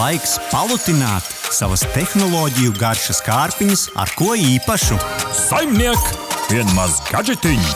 laiks palutināt savas tehnoloģiju garšas kārpiņas ar ko īpašu. Saimniek, vienmaz gadžetiņi!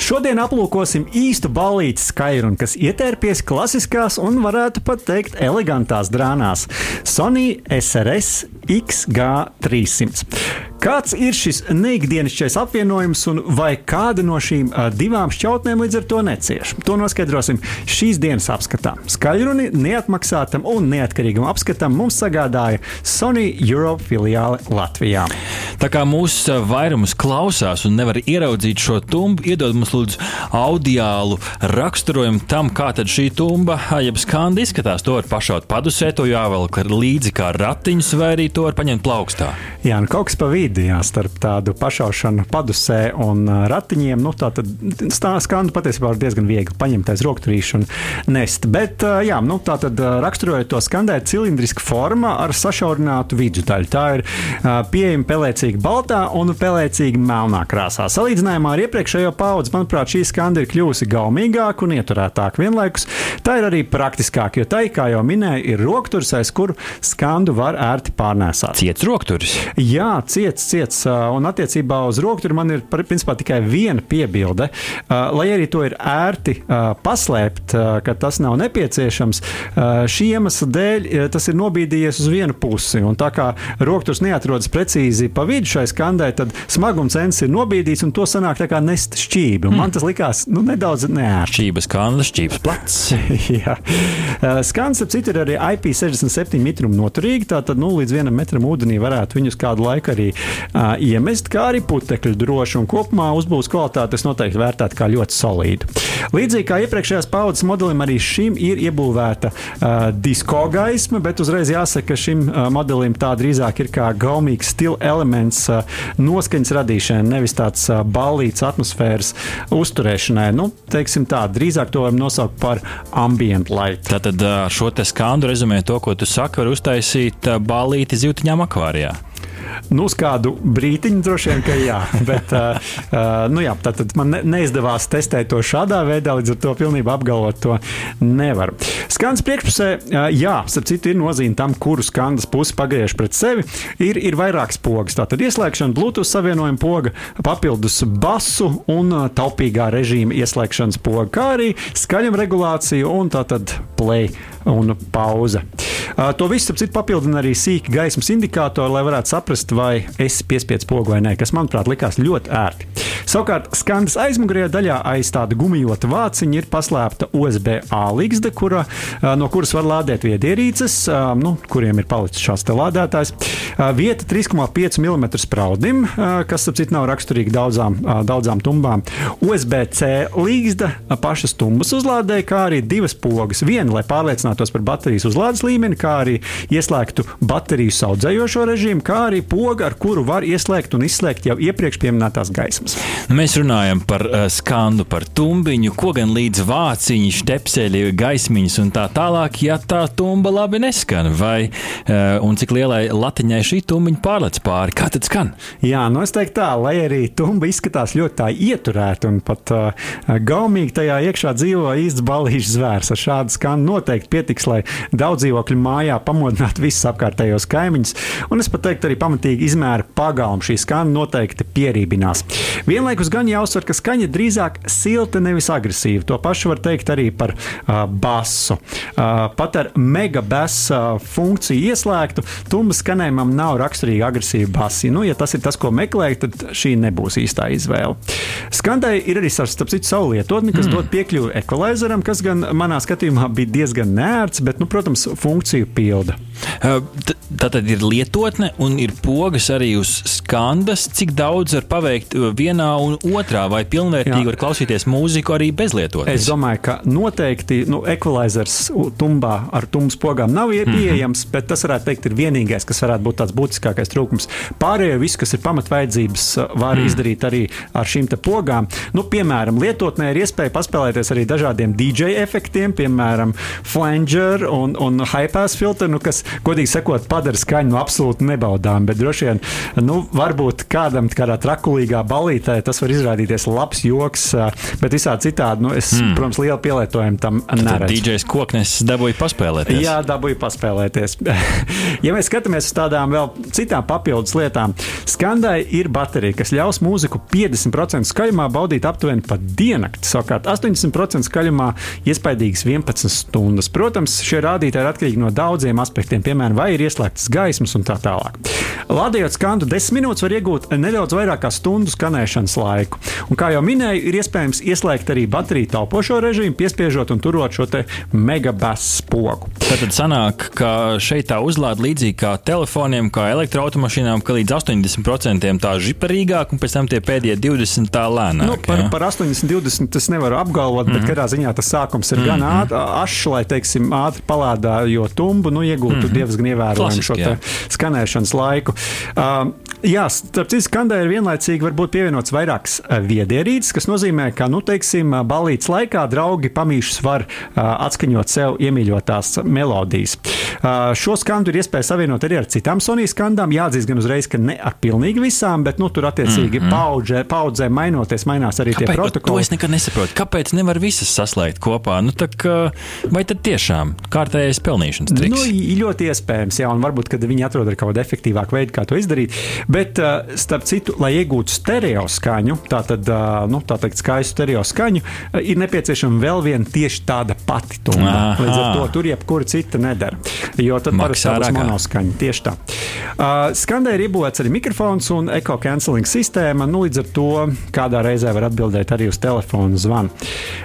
Šodien aplūkosim īstu balīti skaidru, kas ietērpies klasiskās un, varētu pat teikt, elegantās drānās - Sony SRS XG300. Kāds ir šis neikdienišķais apvienojums un vai kāda no šīm divām šķautnēm līdz ar to necieš? To noskaidrosim šīs dienas apskatā. Skaļruni neatmaksātam un neatkarīgam apskatam mums sagādāja Sony Europe filiāle Latvijā. Tā kā mūsu vairums klausās un nevar ieraudzīt šo tumbu, iedod mums lūdzu audiālu raksturojumu tam, kā šī tumba, jeb skanda izskatās. To var pašaut padusē, to jāvelk līdzi kā ratiņus, vai arī to var paņemt plaukstā. Jā, nu kaut kas pa vidu vidi jā, starp tādu pašaušanu padusē un ratiņiem. Nu, tā tad skandu patiesībā var diezgan viegli paņemt aiz rokturīšu un nest. Bet, jā, nu, tā tad raksturojot to skandēt, cilindriska forma ar sašaurinātu vidusdaļu. Tā ir pieejama pelēcīgi baltā un pelēcīgi melnā krāsā. Salīdzinājumā ar iepriekšējo paudzi, manuprāt, šī skanda ir kļuvusi gaumīgāka un ieturētāka vienlaikus. Tā ir arī praktiskāka, jo tai, kā jau minēju, ir rokturis, aiz kuru skandu var ērti pārnēsāt. Ciets rokturis? Jā, ciets ciets, ciets. Un attiecībā uz rokturu man ir principā tikai viena piebilde. Lai arī to ir ērti paslēpt, ka tas nav nepieciešams, šī iemesla dēļ tas ir nobīdījies uz vienu pusi. Un tā kā rokturs neatrodas precīzi pa vidu šai skandai, tad smaguma cents ir nobīdīts un to sanāk tā kā nest šķībi. Un man tas likās nu, nedaudz neērti. Šķības skanda, šķības plats. Jā. Skans, ap citu, ir arī IP67 mitrumu noturīgi. Tātad nu, līdz vienam metram ūdenī varētu viņus kādu laiku arī uh, iemest, kā arī putekļu droši. Kopumā uzbūves kvalitāte es noteikti vērtētu kā ļoti solīdu. Līdzīgi kā iepriekšējās paudzes modelim, arī šim ir iebūvēta uh, disko gaisma, bet uzreiz jāsaka, ka šim uh, modelim tā drīzāk ir kā gaumīgs stila elements uh, noskaņas radīšanai, nevis tāds uh, ballīts atmosfēras uzturēšanai. Nu, teiksim tā, drīzāk to varam nosaukt par ambient light. Tātad šo te skandu rezumē to, ko tu saki, var uztaisīt ballīti zivtiņām akvārijā. Nu, uz kādu brīdiņu droši vien, ka jā. Bet, uh, nu, jā, tad man ne, neizdevās testēt to šādā veidā, līdz ar to pilnībā apgalvot to nevaru. Skans priekšpusē, uh, jā, starp citu, ir nozīme tam, kuru skandas pusi pagriež pret sevi. Ir, ir vairākas pogas. Tātad ieslēgšana, Bluetooth savienojuma poga, papildus basu un uh, taupīgā režīma ieslēgšanas poga, kā arī skaļuma regulācija un tātad play un pauze. To visu, citu, papildina arī sīki gaismas indikātori, lai varētu saprast, vai esi piespiedzis pogu vai nē, kas, manuprāt, likās ļoti ērti. Savukārt, skandas aizmugurējā daļā aiz tāda gumijota vāciņa ir paslēpta USB-A līgsta, kura, no kuras var lādēt viedierīces, nu, kuriem ir palicis šāds lādētājs. Vieta 3,5 mm spraudim, kas, ap citu, nav raksturīga daudzām, daudzām tumbām. USB-C līgsta pašas tumbas uzlādēja, kā arī divas pogas. Viena, lai pārliecinātos par baterijas uzlādes līmeni, kā arī ieslēgtu bateriju saudzējošo režīmu, kā arī pogu, ar kuru var ieslēgt un izslēgt jau iepriekš pieminētās gaismas. Nu, mēs runājam par uh, skandu, par tumbiņu, ko gan līdz vāciņi, stepseļi, gaismiņas un tā tālāk, ja tā tumba labi neskan, vai uh, un cik lielai latiņai šī tumbiņa pārlec pāri, kā tad skan? Jā, nu es teiktu tā, lai arī tumba izskatās ļoti tā ieturēta un pat uh, gaumīgi tajā iekšā dzīvo īsts balīšs zvērs. Ar šādu skanu noteikti pietiks, lai daudz dzīvokļu mājā pamodināt visus apkārtējos kaimiņus. Un es pat teiktu, arī pamatīgi izmēra pagalmu šī skaņa noteikti pierībinās. Vienlaikus gan jāuzsver, ka skaņa drīzāk silta, nevis agresīva. To pašu var teikt arī par uh, basu. Uh, pat ar megabasa uh, funkciju ieslēgtu, tumba skanējumam nav raksturīga agresīva basi. Nu, ja tas ir tas, ko meklējat, tad šī nebūs īstā izvēle. Skandai ir arī starp citu savu lietotni, kas mm. dod piekļuvi ekvalizeram, kas gan manā skatījumā bija diezgan nērts, bet, nu, protams, funkciju pilda. Tā tad ir lietotne un ir pogas arī uz skandas. Cik daudz var paveikt vienā un otrā, vai pilnvērtīgi Jā. var klausīties mūziku arī bez lietotnes? Es domāju, ka noteikti nu, ekvalizers tumbā ar tumbas pogām nav mhm. pieejams, mm -hmm. bet tas varētu teikt ir vienīgais, kas varētu būt tāds būtiskākais trūkums. Pārējo visu, kas ir pamatvajadzības, var mm. izdarīt arī ar šīm pogām. Nu, piemēram, lietotnē ir iespēja paspēlēties arī dažādiem DJ efektiem, piemēram, flanger un, un high pass filtru, nu, kas godīgi sakot, padara skaņu no absolūti nebaudām. Bet droši vien, nu, varbūt kādam kādā trakulīgā balītē tas var izrādīties labs joks, bet visā citādi, nu, es, mm. protams, lielu pielietojumu tam neredzu. DJs Koknes dabūja paspēlēties. Jā, dabūja paspēlēties. ja mēs skatāmies uz tādām vēl citām papildus lietām, skandai ir baterija, kas ļaus mūziku 50% skaļumā baudīt aptuveni pat diennakti. Savukārt 80% skaļumā iespaidīgas 11 stundas. Protams, šie rādītāji ir atkarīgi no daudziem aspektiem, piemēram, vai ir ieslēgtas gaismas un tā tālāk. Lādējot skandu 10 minūtes, var iegūt nedaudz vairāk kā stundu skanēšanas laiku. Un, kā jau minēju, ir iespējams ieslēgt arī bateriju taupošo režīmu, piespiežot un turot šo megabasu pogu. Tad sanāk, ka šeit tā uzlāde līdzīgi kā telefoniem, kā elektroautomašīnām, ka līdz 80% tā žiparīgāk, un pēc tam tie pēdējie 20% tā lēnāk. Nu, par, par 80, 20 es nevaru apgalvot, mm -hmm. bet katrā ziņā tas sākums ir mm -hmm. gan mhm. ašs, lai teiksim, ātri palādājot tumbu, nu, iegūtu mm -hmm. diezgan ievērojumu šo skanēšanas laiku. Uh, Jā, starp citu, skandē ir vienlaicīgi varbūt pievienots vairākas viedierīces, kas nozīmē, ka, nu, teiksim, balītas laikā draugi pamīšus var uh, atskaņot sev iemīļotās melodijas. Uh, šo skandu ir iespēja savienot arī ar citām Sonijas skandām. Jāatzīst gan uzreiz, ka ne ar pilnīgi visām, bet, nu, tur attiecīgi mm -hmm. paudžē, paudzē mainoties, mainās arī Kāpēc? tie protokoli. To es nekad nesaprotu. Kāpēc nevar visas saslēgt kopā? Nu, tak, vai tad tiešām kārtējais pelnīšanas triks? Nu, ļoti iespējams, jā, un varbūt, kad viņi atrod kaut kādu efektīvāku veidu, kā to izdarīt. Bet, uh, starp citu, lai iegūtu stereo skaņu, tātad, uh, nu, tā teikt, skaistu stereo skaņu, uh, ir nepieciešama vēl viena tieši tāda pati tuna. Līdz ar to tur jebkura cita nedara. Jo tad parasti ir monoskaņa. Tieši tā. Uh, skandē ir iebūvēts arī mikrofons un eko-canceling sistēma. Nu, līdz ar to kādā reizē var atbildēt arī uz telefona zvanu.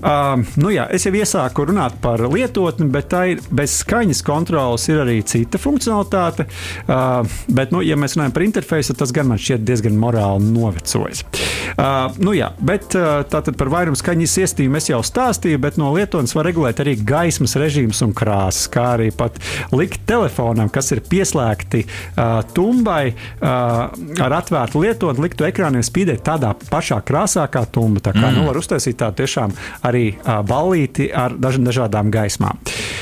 Uh, nu, jā, es jau iesāku runāt par lietotni, bet tā ir bez skaņas kontrolas ir arī cita funkcionalitāte. Uh, bet, nu, ja mēs runājam par interfeisu, tad tas gan man šķiet diezgan morāli novecojis. Uh, nu jā, bet uh, tātad par vairumu skaņas iestījumu es jau stāstīju, bet no lietotnes var regulēt arī gaismas režīmus un krāsas, kā arī pat likt telefonam, kas ir pieslēgti uh, tumbai, uh, ar atvērtu lietotni, liktu ekrāniem spīdēt tādā pašā krāsā kā tumba. Tā kā mm. nu, var uztaisīt tādu tiešām arī uh, ballīti ar daž dažādām gaismām.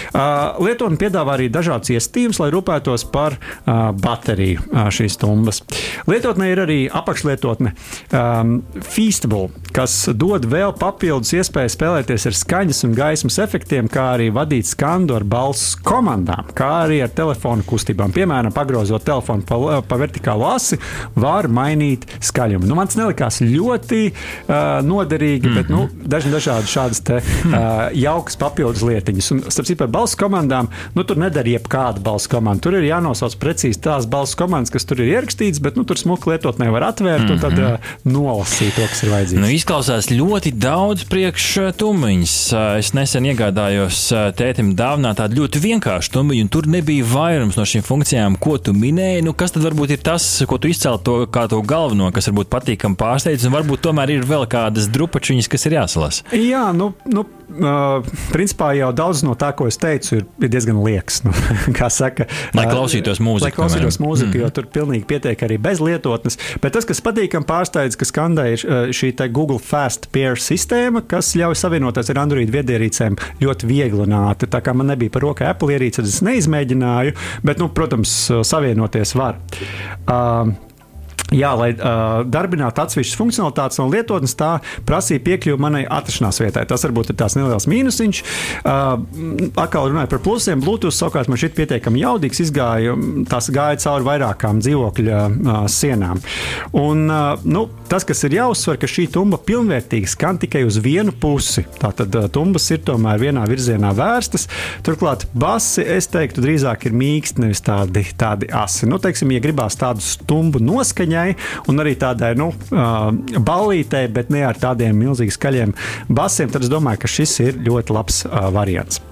Uh, lietotne piedāvā arī dažādas iestījumus, lai rūpētos par uh, bateriju uh, šīs tumbas. Lietotnē ir arī apakšlietotne um, Feastable, kas dod vēl papildus iespēju spēlēties ar skaņas un gaismas efektiem, kā arī vadīt skandu ar balss komandām, kā arī ar telefonu kustībām. Piemēram, pagrozot telefonu pa, pa vertikālu asi, var mainīt skaļumu. Nu, man tas nelikās ļoti uh, noderīgi, mm -hmm. bet nu, mhm. daži dažādi šādas te, uh, jaukas papildus lietiņas. Un, starp citu, par balss komandām, nu, tur nedara jebkāda balss komanda. Tur ir jānosauc precīzi tās balss komandas, kas tur ir ierakstītas, bet nu, tur smuku lietotnē var atvērt mm -hmm. un tad uh, nolasīt to, kas ir vajadzīgs. Nu, izklausās ļoti daudz priekš tumiņas. Es nesen iegādājos tētim dāvinā tādu ļoti vienkāršu tumiņu, un tur nebija vairums no šīm funkcijām, ko tu minēji. Nu, kas tad varbūt ir tas, ko tu izcēli to, kā to galveno, kas varbūt patīkam pārsteidz, un varbūt tomēr ir vēl kādas drupačiņas, kas ir jāsalasa? Jā, nu, nu uh, principā jau daudz no tā, ko es teicu, ir, ir diezgan liekas. Nu, kā saka, lai klausītos mūziku. Lai klausītos mūziku, mm. jo tur pilnīgi pietiek arī bez lietotnes. Bet tas, kas patīkam pārsteidz, ka skandē ir šī Google Fast Pair sistēma, kas ļauj savienoties ar Android viedierīcēm ļoti viegli un ātri. Tā kā man nebija par rokai Apple ierīce, tad es neizmēģināju, bet, nu, protams, savienoties var. Uh, Jā, lai uh, darbinātu atsevišķas funkcionalitātes no lietotnes, tā prasīja piekļuvi manai atrašanās vietai. Tas varbūt ir tās neliels mīnusiņš. Uh, atkal runāju par plusiem. Bluetooth savukārt man šķiet pietiekami jaudīgs. Izgāja, tās gāja cauri vairākām dzīvokļa uh, sienām. Un, uh, nu, tas, kas ir jāuzsver, ka šī tumba pilnvērtīgi skan tikai uz vienu pusi. Tātad uh, tumbas ir tomēr vienā virzienā vērstas. Turklāt basi, es teiktu, drīzāk ir mīksti, nevis tādi, tādi asi. Nu, teiksim, ja gribās tādu stumbu noskaņu, skaņai un arī tādai nu, ballītei, bet ne ar tādiem milzīgi skaļiem basiem, tad es domāju, ka šis ir ļoti labs variants.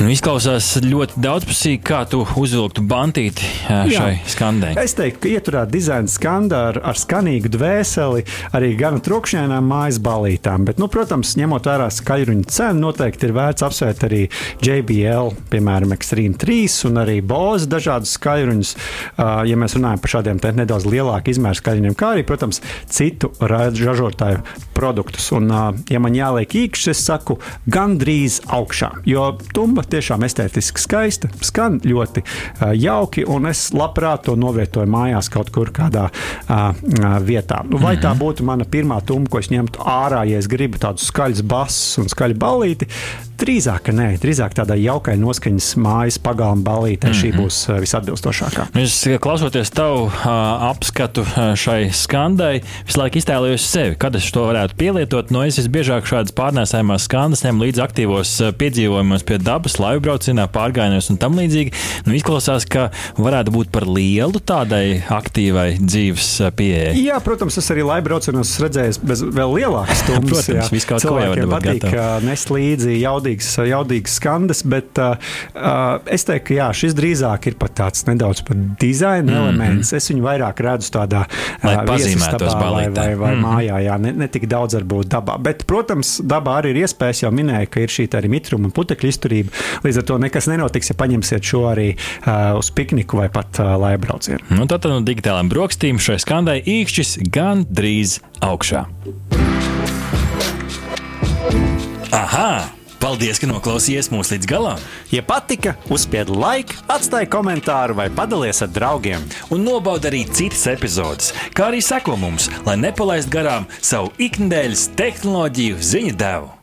Nu, izklausās ļoti daudzpusīgi, kā tu uzvilktu bantīti šai Jā. skandai. Es teiktu, ka ieturēt dizaina skandā ar, ar skanīgu dvēseli, arī gan trokšņainām mājas balītām. Bet, nu, protams, ņemot vērā skaļruņa cenu, noteikti ir vērts apsvērt arī JBL, piemēram, Extreme 3 un arī Bose dažādus skaļruņus, ja mēs runājam par šādiem nedaudz lielāku izmēru skaļruņiem, kā arī, protams, citu ražotāju produktus. Un, ja man jāliek īkšķis, es saku, gandrīz augšā, jo tumba tiešām estētiski skaista, skan ļoti jauki, un es labprāt to novietoju mājās kaut kur kādā vietā. Nu, vai tā mhm. būtu mana pirmā tumba, ko es ņemtu ārā, ja es gribu tādus skaļus basus un skaļu ballīti? Drīzāk, nē, drīzāk tādā jaukai noskaņas mājas pagalma balītē mm -hmm. šī mhm. būs visatbilstošākā. Es klausoties tavu apskatu šai skandai, visu laiku iztēlojos sevi, kad es to varētu pielietot. No es visbiežāk šādas pārnēsājumās skandas līdzi aktīvos piedzīvojumos pie dabas, laivu braucienā, pārgājienos un tam līdzīgi. Nu, izklausās, ka varētu būt par lielu tādai aktīvai dzīves pieejai. Jā, protams, es arī laivu braucienos redzēju bez vēl lielākas stundas. protams, viss kaut ko jau patīk nest līdzi jaudīgi jaudīgas, jaudīgas skandas, bet uh, es teiktu, ka jā, šis drīzāk ir pat tāds nedaudz par dizaina mm -hmm. elements. Es viņu vairāk redzu tādā uh, viesistabā vai, vai, vai mm -hmm. mājā, jā, ne, ne tik daudz varbūt dabā. Bet, protams, dabā arī ir iespējas, jau minēju, ka ir šī arī mitruma un putekļu izturība. Līdz ar to nekas nenotiks, ja paņemsiet šo arī uh, uz pikniku vai pat uh, laibraucienu. Nu, tad no digitālām brokstīm šai skandai īkšķis gan drīz augšā. Aha! Paldies, ka noklausījāties mūsu līdz galam! Ja patika, uzspiediet laiku, atstājiet komentāru vai padalieties ar draugiem. Un nobaudiet arī citas epizodes, kā arī sekot mums, lai nepalaistu garām savu ikdienas tehnoloģiju ziņu devumu.